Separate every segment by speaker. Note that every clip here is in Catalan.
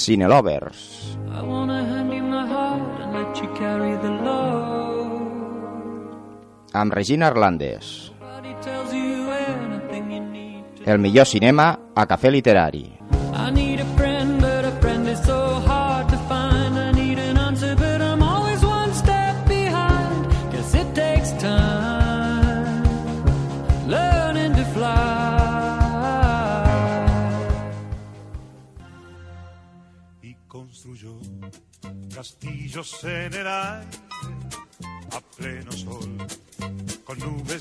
Speaker 1: Cinelovers.
Speaker 2: I wanna hand you my heart and let you carry the load.
Speaker 1: Amb Regina Arlandes. El millor cinema a Cafè Literari.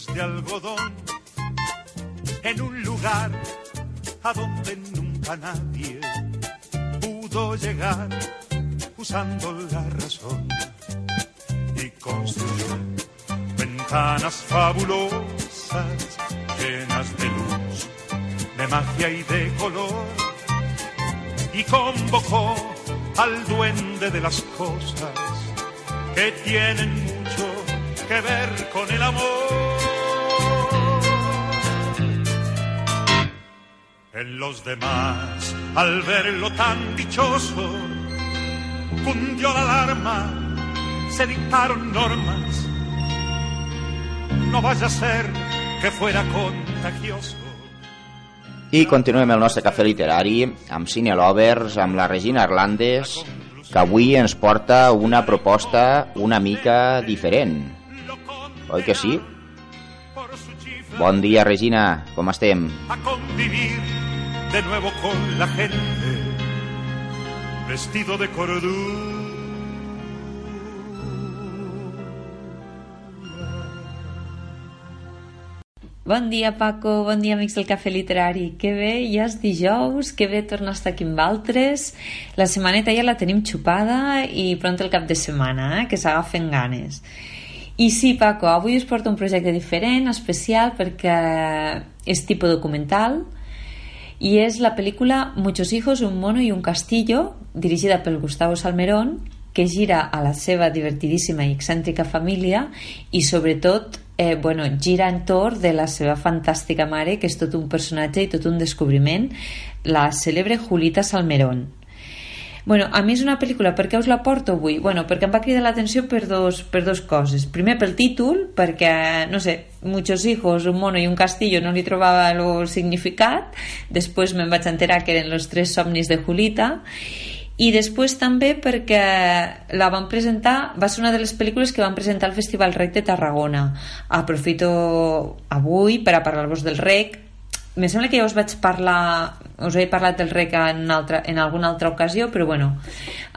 Speaker 3: De algodón en un lugar a donde nunca nadie pudo llegar usando la razón y construyó ventanas fabulosas llenas de luz, de magia y de color y convocó al duende de las cosas que tienen mucho que ver con el amor. En los demás, al verlo tan dichoso, cundió la alarma, se dictaron normas. No vaya a ser que fuera contagioso.
Speaker 1: I continuem el nostre cafè literari amb Cine Lovers, amb la Regina Arlandes, que avui ens porta una proposta una mica diferent. Oi que sí? Bon dia, Regina, com estem?
Speaker 3: a convivir de nuevo con la gente, vestido de cordura.
Speaker 4: Bon dia, Paco. Bon dia, amics del Cafè Literari. Que bé, ja és dijous, que bé tornar a estar aquí amb altres. La setmaneta ja la tenim xupada i pront el cap de setmana, eh? que s'agafen ganes. I sí, Paco, avui us porto un projecte diferent, especial, perquè és tipus documental i és la pel·lícula Muchos hijos, un mono i un castillo, dirigida pel Gustavo Salmerón, que gira a la seva divertidíssima i excèntrica família i sobretot eh, bueno, gira entorn de la seva fantàstica mare que és tot un personatge i tot un descobriment la cèlebre Julita Salmerón Bueno, a mi és una pel·lícula, per què us la porto avui? Bueno, perquè em va cridar l'atenció per dos, per dos coses. Primer pel títol, perquè, no sé, muchos hijos, un mono i un castillo no li trobava el significat. Després me'n vaig enterar que eren los tres somnis de Julita. I després també perquè la van presentar, va ser una de les pel·lícules que van presentar al Festival Rec de Tarragona. Aprofito avui per a parlar-vos del Rec, me sembla que ja us vaig parlar us he parlat del rec en, altra, en alguna altra ocasió però bueno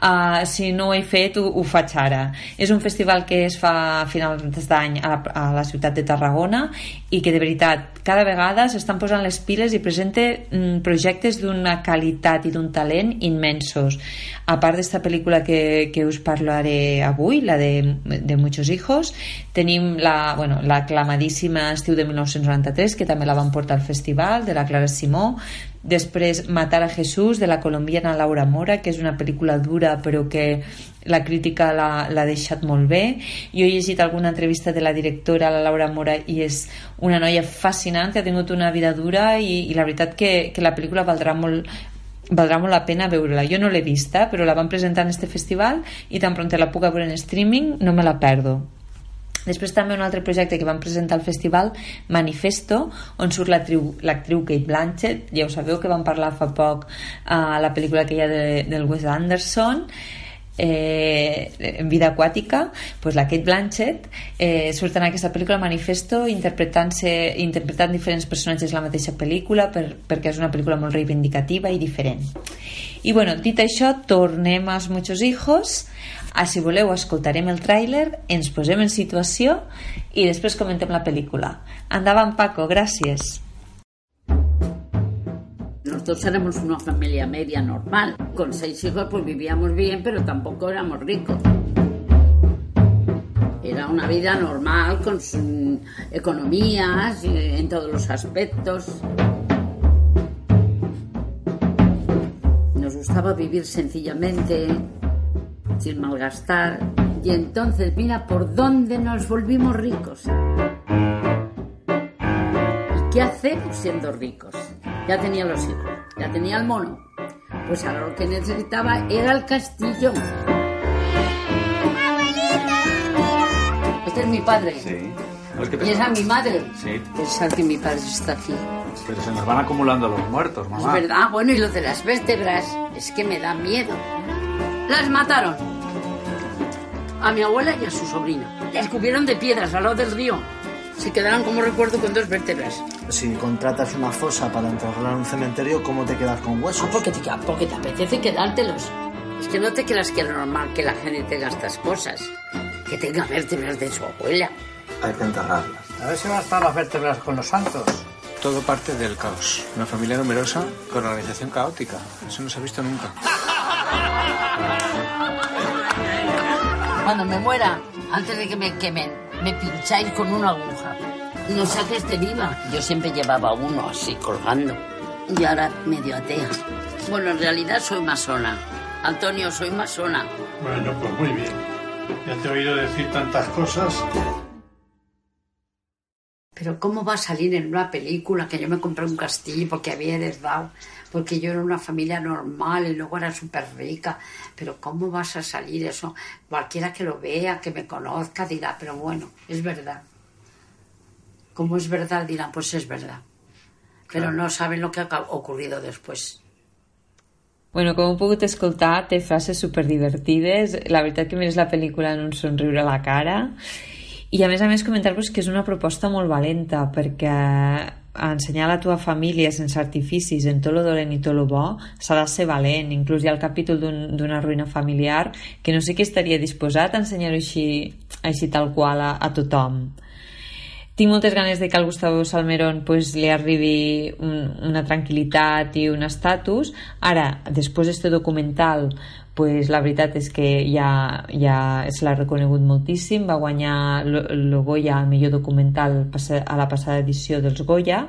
Speaker 4: uh, si no ho he fet ho, ho faig ara. És un festival que es fa a finals d'any a, a la ciutat de Tarragona i que de veritat cada vegada s'estan posant les piles i presenta mm, projectes d'una qualitat i d'un talent immensos. A part d'esta pel·lícula que, que us parlaré avui la de, de Muchos Hijos tenim la, bueno, la aclamadíssima Estiu de 1993 que també la van portar al festival de la Clara Simó després Matar a Jesús de la colombiana Laura Mora que és una pel·lícula dura però que la crítica l'ha deixat molt bé jo he llegit alguna entrevista de la directora la Laura Mora i és una noia fascinant que ha tingut una vida dura i, i la veritat que, que la pel·lícula valdrà molt valdrà molt la pena veure-la. Jo no l'he vista, però la van presentar en este festival i tan pront la puc veure en streaming no me la perdo. Després també un altre projecte que van presentar al festival, Manifesto, on surt l'actriu Kate Blanchett. Ja ho sabeu que van parlar fa poc a la pel·lícula ha de, del Wes Anderson, eh, en vida aquàtica pues la Kate Blanchett eh, surt en aquesta pel·lícula Manifesto interpretant-se interpretant diferents personatges en la mateixa pel·lícula per, perquè és una pel·lícula molt reivindicativa i diferent. I bueno, dit això tornem als Muchos Hijos. A si voleu escoltarem el tràiler ens posem en situació i després comentem la pel·lícula. Endavant Paco, gràcies
Speaker 5: Nosotros éramos una familia media normal. Con seis hijos pues vivíamos bien, pero tampoco éramos ricos. Era una vida normal, con sus economías, eh, en todos los aspectos. Nos gustaba vivir sencillamente, sin malgastar. Y entonces, mira por dónde nos volvimos ricos. ¿Y qué hacemos siendo ricos? Ya tenía los hijos, ya tenía el mono. Pues ahora lo que necesitaba era el castillo. Este es mi padre.
Speaker 6: Sí. Te-
Speaker 5: Y esa es mi madre.
Speaker 6: Sí,
Speaker 5: Pensar que mi padre está aquí.
Speaker 6: pero se nos van acumulando los muertos,
Speaker 5: Es
Speaker 6: mamá.
Speaker 5: verdad, bueno, y lo de las vértebras, es que me da miedo. Las mataron. A mi abuela y a su sobrina. Las cubrieron de piedras al lado del río. Se quedaron como recuerdo con dos vértebras.
Speaker 7: Si contratas una fosa para enterrarla en un cementerio, ¿cómo te quedas con huesos?
Speaker 5: Ah, porque te, porque te apetece quedártelos. Es que no te creas que es normal que la gente tenga estas cosas. Que tenga vértebras de su abuela.
Speaker 7: Hay que enterrarlas.
Speaker 8: A ver si van a estar las vértebras con los santos.
Speaker 9: Todo parte del caos. Una familia numerosa con organización caótica. Eso no se ha visto nunca.
Speaker 5: Cuando me muera, antes de que me quemen, me pincháis con una aguja. No saques de viva. Yo siempre llevaba uno así colgando. Y ahora medio atea. Bueno, en realidad soy masona. Antonio, soy masona.
Speaker 10: Bueno, pues muy bien. Ya te he oído decir tantas cosas.
Speaker 5: Pero ¿cómo va a salir en una película que yo me compré un castillo porque había heredado? Porque yo era una familia normal y luego era súper rica. Pero ¿cómo vas a salir eso? Cualquiera que lo vea, que me conozca, dirá, pero bueno, es verdad. Como es verdad, dirán, pues es verdad. Pero no saben lo que ha ocurrido después.
Speaker 4: Bueno, com heu pogut escoltar, té frases superdivertides. La veritat que mires la pel·lícula en un somriure a la cara. I a més a més comentar-vos que és una proposta molt valenta perquè ensenyar a la teva família sense artificis en tot lo dolent i tot lo bo s'ha de ser valent. Inclús hi ha el capítol d'un- d'una ruïna familiar que no sé qui estaria disposat a ensenyar-ho així, així tal qual a, a tothom. Tinc moltes ganes de que al Gustavo Salmerón pues, li arribi un, una tranquil·litat i un estatus. Ara, després d'este documental, pues, la veritat és que ja, ja se l'ha reconegut moltíssim. Va guanyar el Goya al millor documental a la passada edició dels Goya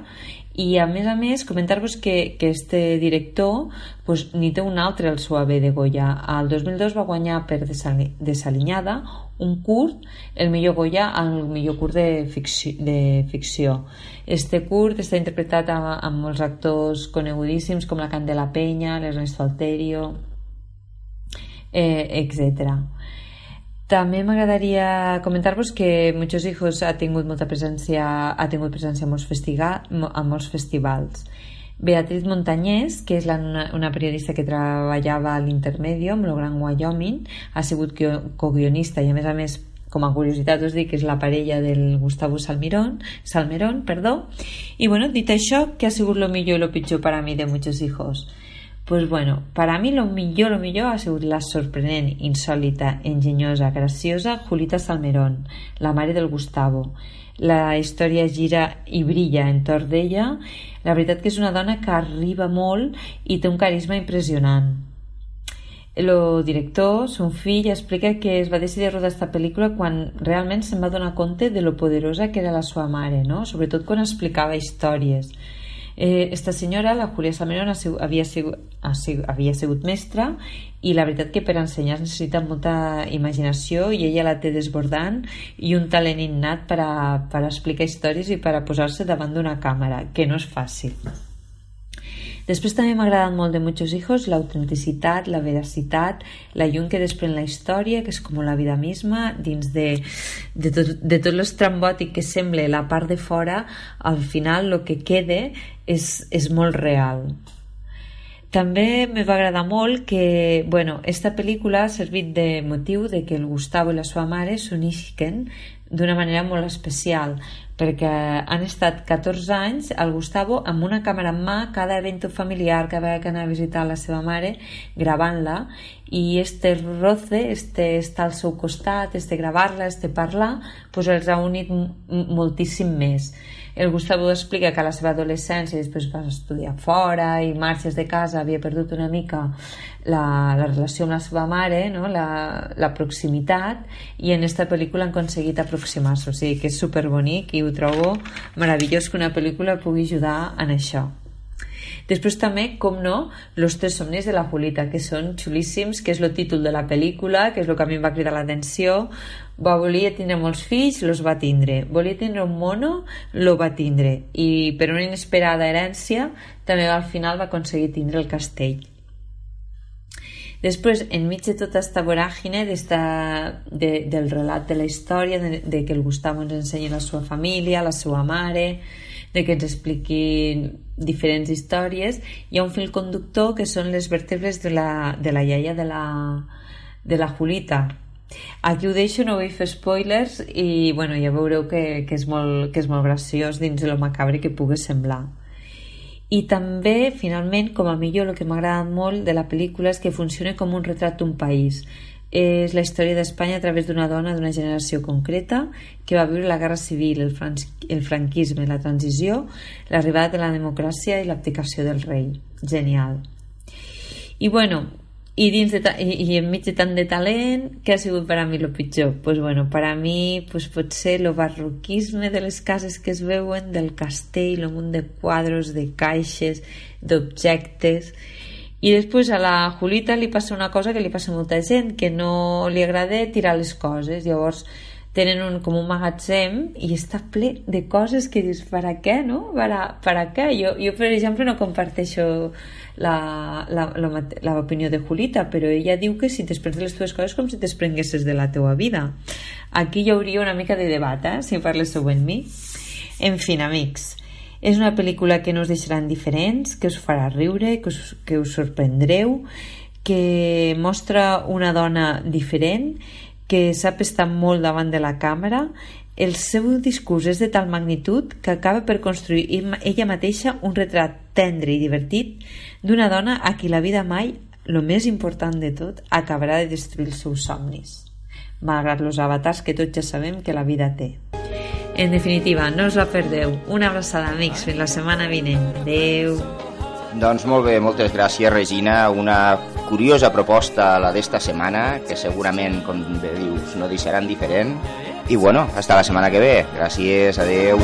Speaker 4: i a més a més comentar-vos que, que este director pues, n'hi té un altre el seu haver de Goya el 2002 va guanyar per Desali- Desalinyada un curt, el millor Goya el millor curt de ficció, de ficció. Este curt està interpretat amb, amb molts actors conegudíssims com la Candela Peña, l'Ernesto Alterio eh, etc. També m'agradaria comentar-vos que Muchos Hijos ha tingut molta presència, ha tingut presència a molts, festiga, a molts festivals. Beatriz Montañés, que és la, una, periodista que treballava a l'Intermedio, amb el Gran Wyoming, ha sigut guio- coguionista i a més a més com a curiositat us dic que és la parella del Gustavo Salmirón, Salmerón, perdó. I bueno, dit això, què ha sigut lo millor i lo pitjor per a mi de Muchos Hijos? Pues bueno, para mí lo millor, lo millor ha sigut la sorprenent, insòlita, enginyosa, graciosa Julita Salmerón, la mare del Gustavo. La història gira i brilla entorn d'ella. La veritat que és una dona que arriba molt i té un carisma impressionant. El director, son fill, explica que es va decidir rodar esta pel·lícula quan realment se'n va donar compte de lo poderosa que era la seva mare, no? sobretot quan explicava històries. Eh, esta senyora, la Julia Salmerón, ha sigut, havia, sigut, ha sigut, havia sigut mestra i la veritat que per ensenyar es necessita molta imaginació i ella la té desbordant i un talent innat per a, per a explicar històries i per a posar-se davant d'una càmera, que no és fàcil. Després també m'ha agradat molt de Muchos Hijos l'autenticitat, la veracitat, la llum que desprèn la història, que és com la vida misma, dins de, de, tot, de tot l'estrambòtic que sembla la part de fora, al final el que quede és, és molt real. També me va agradar molt que, bueno, esta pel·lícula ha servit de motiu de que el Gustavo i la seva mare s'unisquen d'una manera molt especial perquè han estat 14 anys el Gustavo amb una càmera en mà cada evento familiar, que anava a visitar la seva mare gravant-la i este roce, este estar al seu costat, este gravar-la, este parlar pues els ha unit moltíssim més el Gustavo explica que a la seva adolescència després va estudiar fora i marxes de casa havia perdut una mica la, la relació amb la seva mare, no? la, la proximitat, i en esta pel·lícula han aconseguit aproximar-se, o sigui que és superbonic i ho trobo meravellós que una pel·lícula pugui ajudar en això. Després també, com no, Los tres somnis de la Julita, que són xulíssims, que és el títol de la pel·lícula, que és el que a mi em va cridar l'atenció. Va, volia tindre molts fills, los va tindre. Volia tindre un mono, lo va tindre. I per una inesperada herència, també al final va aconseguir tindre el castell. Després, enmig de tota esta voràgine d'esta, de, del relat de la història, de, de que el Gustavo ens ensenyi la seva família, la seva mare, de que ens expliqui diferents històries, hi ha un fil conductor que són les vèrtebres de la, de la iaia de la, de la Julita, Aquí ho deixo, no vull fer spoilers i bueno, ja veureu que, que, és molt, que és molt graciós dins de lo macabre que pugui semblar. I també, finalment, com a millor, el que m'ha agradat molt de la pel·lícula és que funciona com un retrat d'un país. És la història d'Espanya a través d'una dona d'una generació concreta que va viure la Guerra Civil, el, fran el franquisme, la transició, l'arribada de la democràcia i l'abdicació del rei. Genial. I bueno, i, dins de i, i enmig de tant de talent què ha sigut per a mi el pitjor? pues bueno, per a mi pues, pot ser el barroquisme de les cases que es veuen del castell, el munt de quadros de caixes, d'objectes i després a la Julita li passa una cosa que li passa a molta gent que no li agrada tirar les coses llavors tenen un, com un magatzem i està ple de coses que dius per a què, no? Per a, per a què? Jo, jo per exemple no comparteixo l'opinió de Julita, però ella diu que si t'esprens les teves coses com si t'esprenguessis de la teua vida. Aquí hi hauria una mica de debat, eh? si parlesseu amb mi. En fi, amics, és una pel·lícula que no us deixarà indiferents, que us farà riure, que us, que us sorprendreu, que mostra una dona diferent, que sap estar molt davant de la càmera el seu discurs és de tal magnitud que acaba per construir ella mateixa un retrat tendre i divertit d'una dona a qui la vida mai, el més important de tot, acabarà de destruir els seus somnis, malgrat els avatars que tots ja sabem que la vida té. En definitiva, no us la perdeu. Una abraçada, amics. Fins la setmana vinent. Adeu.
Speaker 1: Doncs molt bé, moltes gràcies, Regina. Una curiosa proposta la d'esta setmana, que segurament, com dius, no deixaran diferent. I bueno, hasta la setmana que ve. Gràcies, adeu.